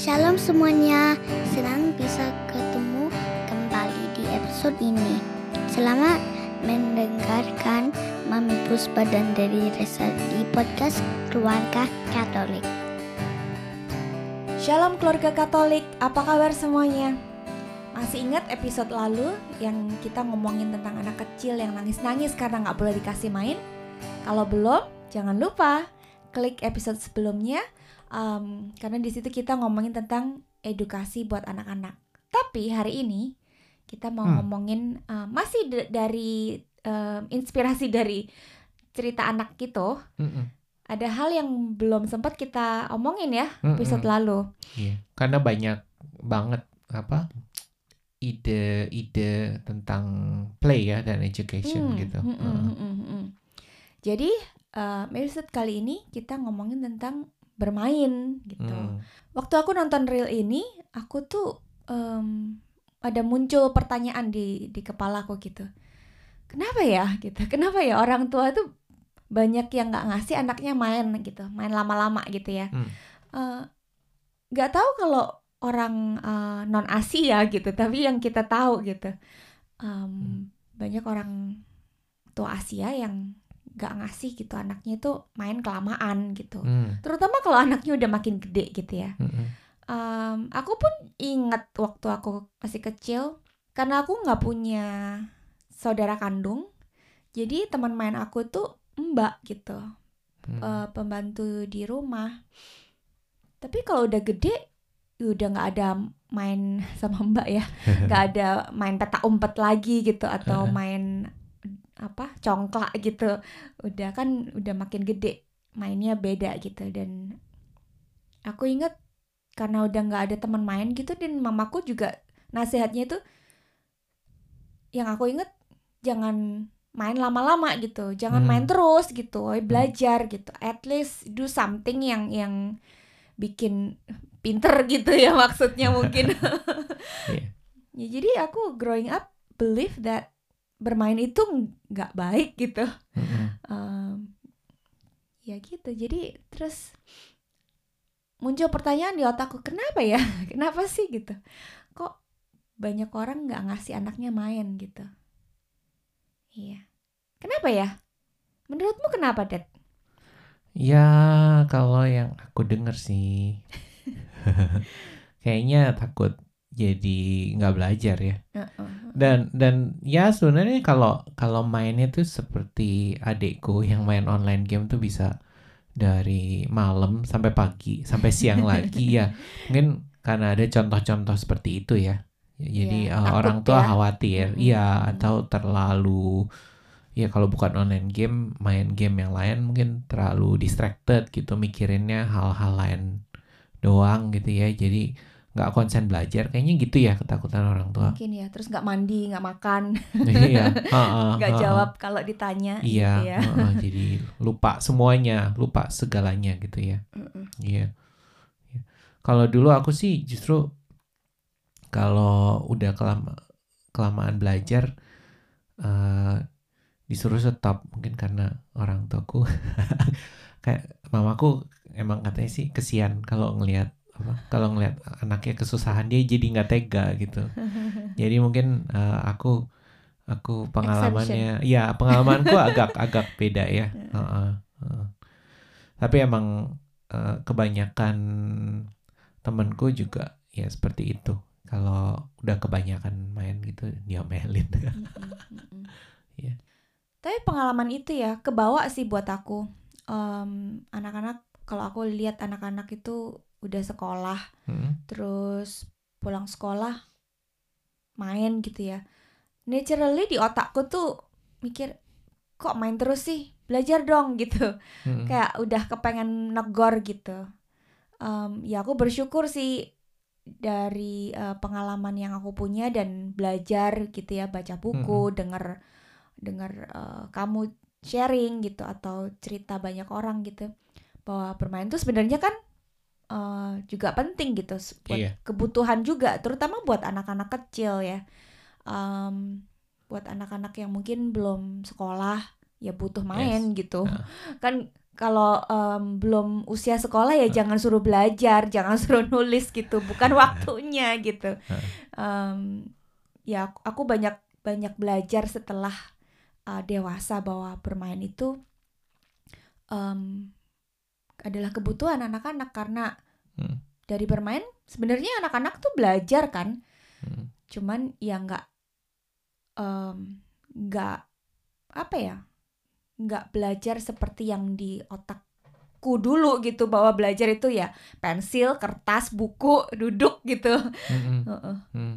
Shalom semuanya, senang bisa ketemu kembali di episode ini. Selamat mendengarkan Mami Puspa dan dari Resa di podcast Keluarga Katolik. Shalom keluarga Katolik, apa kabar semuanya? Masih ingat episode lalu yang kita ngomongin tentang anak kecil yang nangis-nangis karena nggak boleh dikasih main? Kalau belum, jangan lupa klik episode sebelumnya um, karena di situ kita ngomongin tentang edukasi buat anak-anak. Tapi hari ini kita mau Hmm. ngomongin uh, masih dari um, inspirasi dari cerita anak gitu. Mm-mm. Ada hal yang belum sempat kita omongin ya Mm-mm. episode lalu. Iya, karena banyak banget apa ide-ide tentang play ya dan education Hmm, gitu. Jadi uh, episode kali ini kita ngomongin tentang bermain gitu. Hmm. Waktu aku nonton reel ini, aku tuh em, ada muncul pertanyaan di di kepala aku gitu. Kenapa ya gitu? Kenapa ya orang tua tuh banyak yang nggak ngasih anaknya main gitu, main lama-lama gitu ya? Hmm. Eh, Nggak tahu kalau orang non Asia gitu, tapi yang kita tahu gitu, em, banyak orang tua Asia yang nggak ngasih gitu anaknya itu main kelamaan gitu Hmm. terutama kalau anaknya udah makin gede gitu ya. Mm-mm. Em, aku pun ingat waktu aku masih kecil, karena aku nggak punya saudara kandung, jadi teman main aku tuh mbak gitu, Hmm. eh, pembantu di rumah. Tapi kalau udah gede, udah nggak ada main sama mbak ya, nggak ada main peta umpet lagi gitu atau main apa congklak gitu. Udah kan udah makin gede, mainnya beda gitu dan aku inget karena udah nggak ada teman main gitu dan mamaku juga nasihatnya itu yang aku inget jangan main lama-lama gitu jangan Hmm. main terus gitu woy, belajar gitu at least do something yang yang bikin pinter gitu ya maksudnya mungkin Iya. ya jadi aku growing up believe that bermain itu nggak baik gitu. Mm-mm. Em, ya gitu. Jadi terus muncul pertanyaan di otakku kenapa ya? Kenapa sih? gitu. Kok banyak orang nggak ngasih anaknya main? gitu. Iya. Kenapa ya? Menurutmu kenapa Dad? Ya kalau yang aku denger sih, kayaknya takut jadi nggak belajar ya. Dan dan ya sebenarnya kalau kalau mainnya tuh seperti adekku yang main online game tuh bisa dari malam sampai pagi sampai siang lagi ya. Mungkin karena ada contoh-contoh seperti itu ya. Jadi Iya, uh, orang tua ya. khawatir, iya atau terlalu ya kalau bukan online game, main game yang lain mungkin terlalu distracted gitu mikirinnya hal-hal lain doang gitu ya. Jadi nggak konsen belajar kayaknya gitu ya ketakutan orang tua. mungkin ya terus nggak mandi nggak makan iya, nggak jawab kalau ditanya Iya, gitu ya heeh, jadi lupa semuanya, lupa segalanya gitu ya. Mm-mm. Iya. Iya. Kalau dulu aku sih justru kalau udah kelama, kelamaan belajar eh disuruh stop mungkin karena orang tuaku kayak mamaku emang katanya sih kesian kalau ngelihat kalau ngelihat anaknya kesusahan dia jadi nggak tega gitu. Jadi mungkin eh, aku aku pengalamannya ya pengalamanku agak agak beda ya. Heeh, heeh. Tapi emang eh, kebanyakan temenku juga ya seperti itu. Kalau udah kebanyakan main gitu diomelin. Mm-mm. Iya. Tapi pengalaman itu ya kebawa sih buat aku. Em, anak-anak kalau aku lihat anak-anak itu udah sekolah, Hmm, terus pulang sekolah main gitu ya. Naturally di otakku tuh mikir kok main terus sih? Belajar dong gitu. hmm, Kayak udah kepengen negor gitu. Em, ya aku bersyukur sih dari eh, pengalaman yang aku punya dan belajar gitu ya baca buku, denger denger eh, kamu sharing gitu atau cerita banyak orang gitu bahwa bermain itu sebenarnya kan eh, juga penting gitu buat Iya. kebutuhan juga terutama buat anak-anak kecil ya Em, buat anak-anak yang mungkin belum sekolah ya butuh main gitu Ah. kan kalau em, belum usia sekolah ya jangan suruh belajar, jangan suruh nulis gitu, bukan waktunya gitu. Em, ya aku- banyak banyak belajar setelah uh, dewasa bahwa bermain itu em, adalah kebutuhan anak-anak karena Hmm. dari bermain sebenarnya anak-anak tuh belajar kan, Hmm. cuman ya nggak nggak apa ya nggak belajar seperti yang di otakku dulu gitu bahwa belajar itu ya pensil kertas buku duduk gitu Mm-mm. Heeh. Hmm.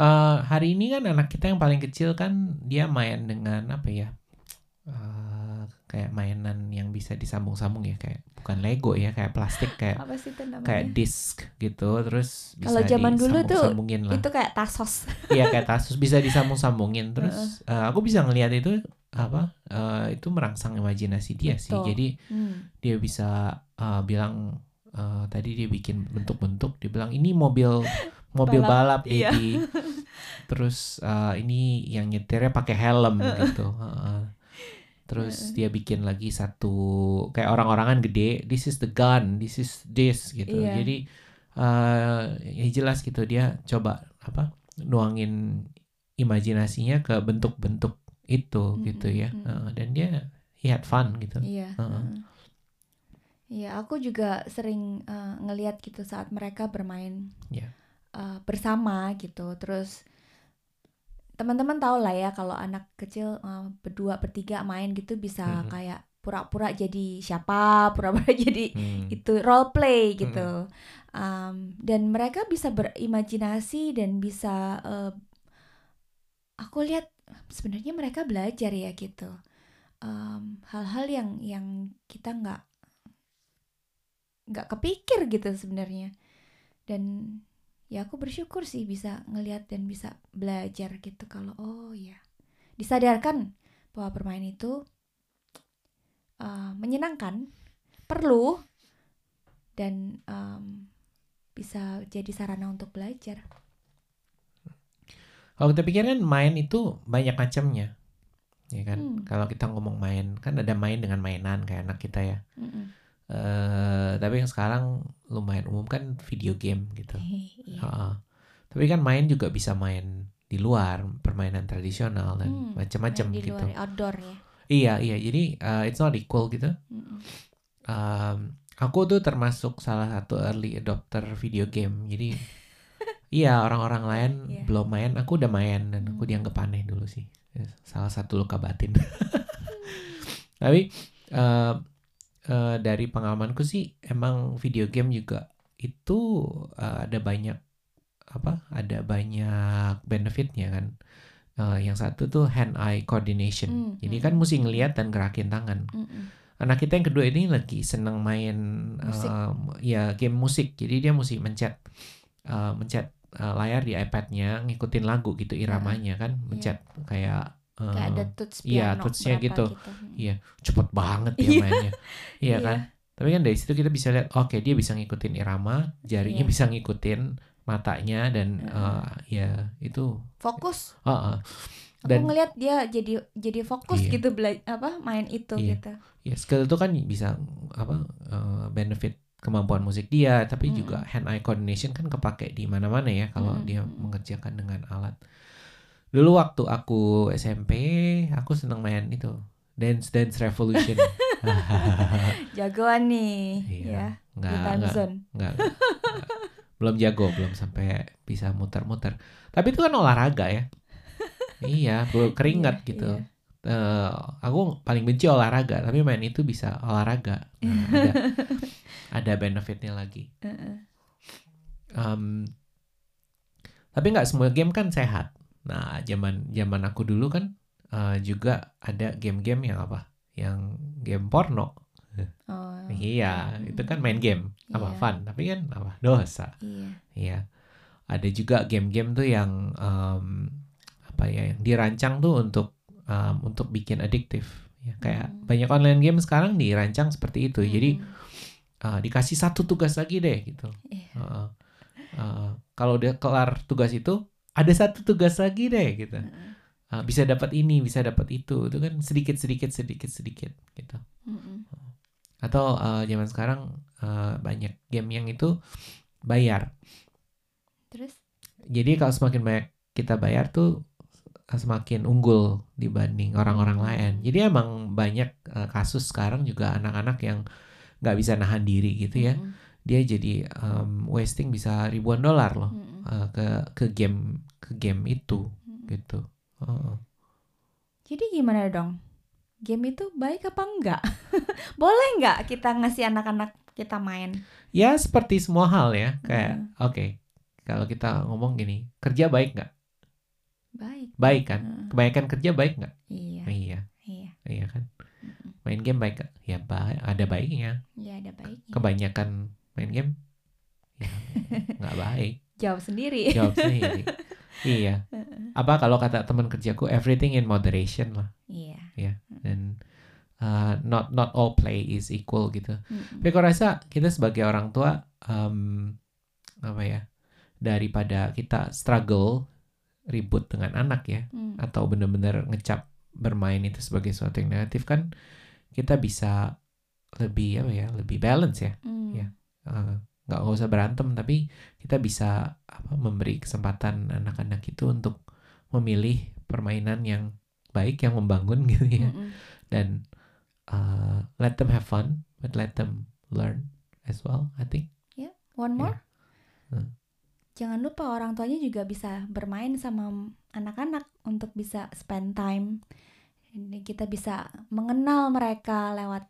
Eh, hari ini kan anak kita yang paling kecil kan dia main dengan apa ya? Eh, kayak mainan yang bisa disambung-sambung ya kayak bukan Lego ya kayak plastik kayak apa sih itu namanya kayak disk gitu terus bisa Kalau zaman dulu tuh lah. itu kayak tasos Iya kayak tasus bisa disambung-sambungin terus eh, aku bisa ngelihat itu apa eh, itu merangsang imajinasi dia sih Betul. jadi Hmm. dia bisa eh, bilang eh, tadi dia bikin bentuk-bentuk dia bilang ini mobil mobil balap, Balap, iya. terus eh, ini yang nyetirnya pakai helm gitu Heeh. Terus dia bikin lagi satu kayak orang-orangan gede this is the gun this is this gitu Iya. jadi eh ya jelas gitu dia coba apa nuangin imajinasinya ke bentuk-bentuk itu Mm, gitu mm, ya mm. Heeh, dan dia he had fun gitu Iya. Heeh. heeh. Iya, aku juga sering eh, ngeliat gitu saat mereka bermain Iya. eh, bersama gitu. Terus teman-teman tahu lah ya kalau anak kecil eh, berdua bertiga main gitu bisa Mhm. kayak pura-pura jadi siapa, pura-pura jadi Hmm. itu role play gitu. Um, dan mereka bisa berimajinasi dan bisa eh, aku lihat sebenarnya mereka belajar ya gitu. Um, hal-hal yang yang kita nggak nggak kepikir gitu sebenarnya. Dan ya aku bersyukur sih bisa ngelihat dan bisa belajar gitu kalau oh ya disadarkan bahwa bermain itu uh, menyenangkan, perlu dan um, bisa jadi sarana untuk belajar. Kalau kita pikir kan main itu banyak macamnya, ya kan? Hmm. Kalau kita ngomong main, kan ada main dengan mainan kayak anak kita ya. Mm-mm. Eh tapi yang sekarang lumayan umum kan video game gitu. Iya. Heeh. Tapi kan main juga bisa main di luar, permainan tradisional dan Hmm, macam-macam gitu. luar outdoor ya. Iya iya, jadi eh, it's not equal gitu. Um, aku tuh termasuk salah satu early adopter video game. Jadi iya orang-orang lain Iya. belum main, aku udah main dan aku Hmm. dianggap aneh dulu sih. Salah satu luka batin. Tapi eh, eh, dari pengalamanku sih emang video game juga itu eh, ada banyak apa? Ada banyak benefitnya kan. Eh, yang satu tuh hand-eye coordination. Hmm, Jadi hmm, kan hmm. mesti ngeliat dan gerakin tangan Mm-mm. anak kita yang kedua ini lagi senang main Musik. um, ya game musik jadi dia mesti mencet uh, mencet uh, layar di iPadnya ngikutin lagu gitu iramanya kan mencet kayak uh, Kayak ada tuts iya, piano tutsnya berapa gitu. Mm. iya cepet banget dia Iya. mainnya iya Iya. kan tapi kan dari situ kita bisa lihat oke dia bisa ngikutin irama jarinya Iya. bisa ngikutin matanya dan Heeh. uh, ya itu Fokus. uh, uh. Aku Dan- ngelihat dia jadi jadi fokus Iya. gitu bela- apa main itu Iya. gitu. ya skill itu kan bisa apa uh, benefit kemampuan musik dia tapi Mm-mm. juga hand eye coordination kan kepake di mana-mana ya kalau Mm-mm, dia mengerjakan dengan alat dulu waktu aku SMP aku seneng main itu Dance Dance Revolution Jagoan nih Iya. ya nggak di time nggak zone. nggak nggak. belum jago belum sampai bisa muter-muter tapi itu kan olahraga ya iya keringat Iya, gitu iya. Eh, aku paling benci olahraga tapi main itu bisa olahraga Nah, ada ada benefitnya lagi. Em, tapi nggak semua game kan sehat nah zaman zaman aku dulu kan eh, juga ada game-game yang apa yang game porno Oh, iya mm, itu kan main game apa Iya. fun tapi kan apa dosa Iya. Iya. Ada juga game-game tuh yang em, apa ya yang dirancang tuh untuk em, untuk bikin adiktif. Ya, kayak Hmm. banyak online game sekarang dirancang seperti itu. Jadi Mm. eh, dikasih satu tugas lagi deh gitu. Iya. Heeh. Eh, kalau udah kelar tugas itu ada satu tugas lagi deh gitu. Eh, bisa dapat ini, bisa dapat itu. Itu kan sedikit sedikit sedikit sedikit gitu. Mm-mm. Atau eh, zaman sekarang eh, banyak game yang itu bayar. Terus? Jadi kalau semakin banyak kita bayar tuh eh, semakin unggul dibanding orang-orang Hmm. lain. Jadi emang banyak eh, kasus sekarang juga anak-anak yang nggak bisa nahan diri gitu ya. Mm-mm. Dia jadi em, wasting bisa ribuan dolar loh Mm-mm. eh, ke ke game ke game itu Mm-mm. gitu. Heeh. Jadi gimana dong? Game itu baik apa enggak? Boleh nggak kita ngasih anak-anak kita main? Ya seperti semua hal ya kayak Hmm. oke kalau kita ngomong gini kerja baik nggak? Baik. Baik kan? Heeh. Kebanyakan kerja baik nggak? Iya, Iya iya. iya kan. Main game baik nggak? Ya baik ada baiknya. Ya ada baiknya. Kebanyakan main game ya nggak baik. Jawab sendiri. Jawab sendiri. iya. Apa kalau kata teman kerjaku everything in moderation lah Iya. dan uh, not not all play is equal gitu. Mm-mm. Tapi aku rasa kita sebagai orang tua em, apa ya daripada kita struggle ribut dengan anak ya Mm. atau benar-benar ngecap bermain itu sebagai sesuatu yang negatif kan kita bisa lebih apa ya lebih balance ya Mm. Iya. Eh, nggak nggak usah berantem tapi kita bisa apa memberi kesempatan anak-anak itu untuk memilih permainan yang baik yang membangun gitu ya Mm-mm. dan uh, let them have fun but let them learn as well I think One more. Hmm. Jangan lupa orang tuanya juga bisa bermain sama anak-anak untuk bisa spend time. Ini kita bisa mengenal mereka lewat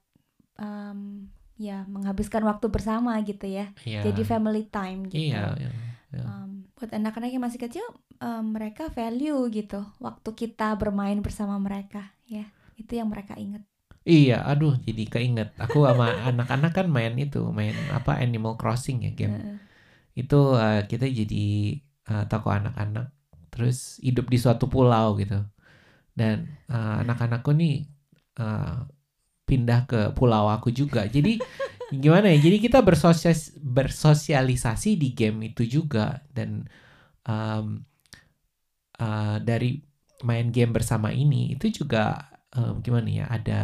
em, ya menghabiskan waktu bersama gitu ya. Iya. Jadi family time gitu. iya iya, iya. Em, buat anak-anak yang masih kecil, em, mereka value gitu waktu kita bermain bersama mereka ya. Itu yang mereka ingat. Iya, aduh jadi keinget aku sama anak-anak kan main itu main apa Animal Crossing ya game itu uh, kita jadi uh, tokoh anak-anak terus hidup di suatu pulau gitu dan uh, anak-anakku nih uh, pindah ke pulau aku juga. Jadi gimana ya? Jadi kita bersosias bersosialisasi di game itu juga. Dan um, uh, dari main game bersama ini itu juga um, gimana ya? Ada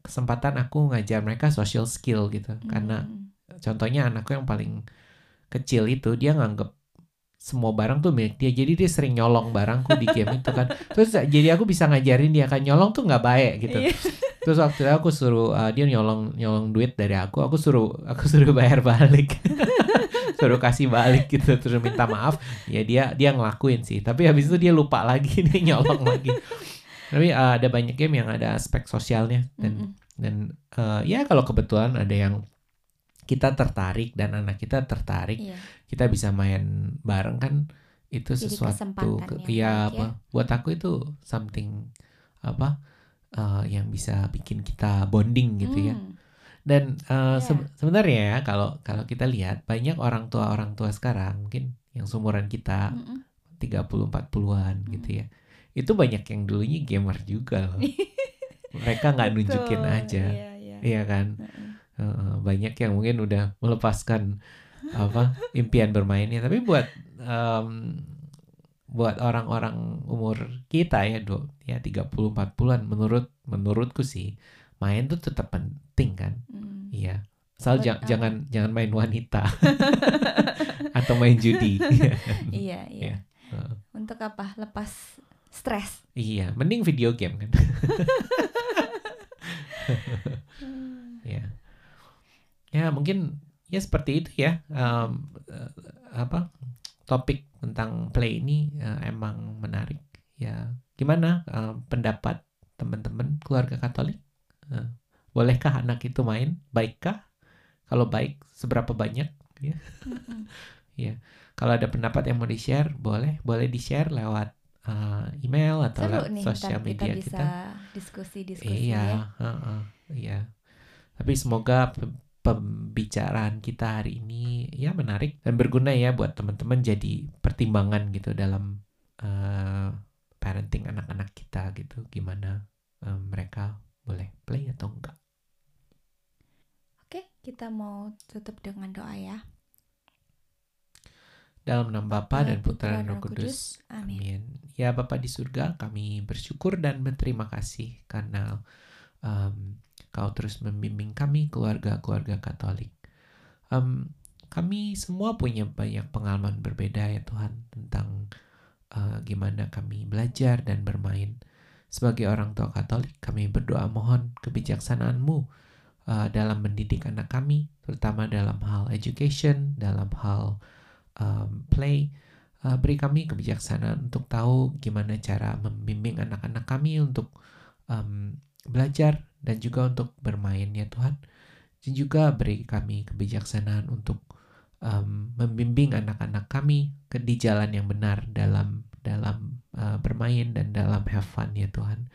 kesempatan aku ngajar mereka social skill gitu. Karena Mm. contohnya anakku yang paling kecil itu dia nganggep semua barang tuh milik dia. Jadi dia sering nyolong barangku di game itu kan. Terus jadi aku bisa ngajarin dia kan nyolong tuh nggak baik gitu. Iya. Terus waktu itu aku suruh uh, dia nyolong nyolong duit dari aku aku suruh aku suruh bayar balik. Suruh kasih balik gitu terus minta maaf. Ya dia dia ngelakuin sih. Tapi habis itu dia lupa lagi dia nyolong lagi. Tapi uh, ada banyak game yang ada aspek sosialnya. Dan Mm-mm. dan eh, ya kalau kebetulan ada yang kita tertarik dan anak kita tertarik Iya. kita bisa main bareng kan itu Jadi sesuatu ke- yang ya baik apa buat aku itu something apa eh, yang bisa bikin kita bonding gitu ya Mm. dan eh, Iya. se- sebenarnya ya kalau kalau kita lihat banyak orang tua orang tua sekarang mungkin yang seumuran kita Mm-mm. 30 40-an gitu ya itu banyak yang dulunya gamer juga loh mereka nggak nunjukin aja Iya, iya. Iya kan. Heeh, banyak yang mungkin udah melepaskan apa impian bermainnya. Tapi buat em, buat orang-orang umur kita ya, do, ya 30 40-an menurut menurutku sih main tuh tetap penting kan. Mm. Iya. Asal ja- Betul. jangan jangan main wanita atau main judi. Iya. Iya, iya. Iya. Heeh. Untuk apa? Lepas stres. iya, mending video game kan. ya. Ya, mungkin ya seperti itu ya. Eh, apa? Topik tentang play ini eh, emang menarik. Ya, gimana eh, pendapat teman-teman keluarga Katolik? Eh, bolehkah anak itu main? Baikkah? Kalau baik, seberapa banyak? Ya. Mm-mm. Kalau ada pendapat yang mau di-share, boleh, boleh di-share lewat eh, email atau Seru lewat nih, sosial ntar kita media bisa kita. diskusi-diskusi Iya, ya. heeh, iya. Tapi semoga pembicaraan kita hari ini ya menarik dan berguna ya buat teman-teman jadi pertimbangan gitu dalam eh, parenting anak-anak kita gitu. Gimana eh, mereka boleh play atau enggak? Oke, kita mau tutup dengan doa ya. Dalam nama Bapa dan Putra dan Roh Roh Kudus. Amin. Amin. Ya Bapa di surga, kami bersyukur dan berterima kasih karena um, kau terus membimbing kami keluarga-keluarga Katolik. Um, kami semua punya banyak pengalaman berbeda ya Tuhan tentang uh, gimana kami belajar dan bermain. Sebagai orang tua Katolik, kami berdoa mohon kebijaksanaan-Mu uh, dalam mendidik anak kami, terutama dalam hal education, dalam hal um, play. Uh, beri kami kebijaksanaan untuk tahu gimana cara membimbing anak-anak kami untuk um, belajar dan juga untuk bermain ya Tuhan. Dan juga beri kami kebijaksanaan untuk um, membimbing anak-anak kami ke di jalan yang benar dalam dalam uh, bermain dan dalam have fun ya Tuhan.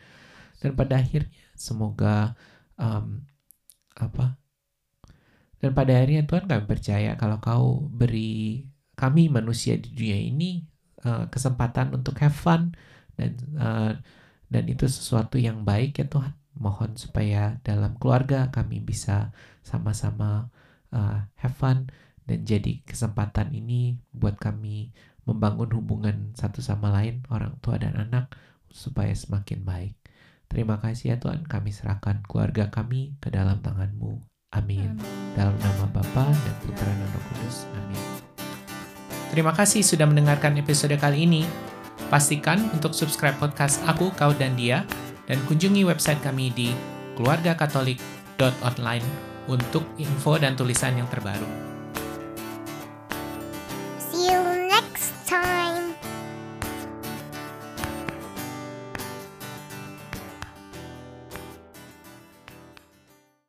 Dan pada akhirnya semoga um, apa? Dan pada akhirnya Tuhan kami percaya kalau Kau beri kami manusia di dunia ini uh, kesempatan untuk have fun dan uh, dan itu sesuatu yang baik ya Tuhan. Mohon supaya dalam keluarga kami bisa sama-sama uh, have fun dan jadi kesempatan ini buat kami membangun hubungan satu sama lain, orang tua dan anak, supaya semakin baik. Terima kasih ya Tuhan, kami serahkan keluarga kami ke dalam tangan-Mu. Amin. Dalam nama Bapa dan Putra dan Roh Kudus. Amin. Terima kasih sudah mendengarkan episode kali ini. Pastikan untuk subscribe podcast aku, kau, dan dia, dan kunjungi website kami di keluargakatolik.online untuk info dan tulisan yang terbaru.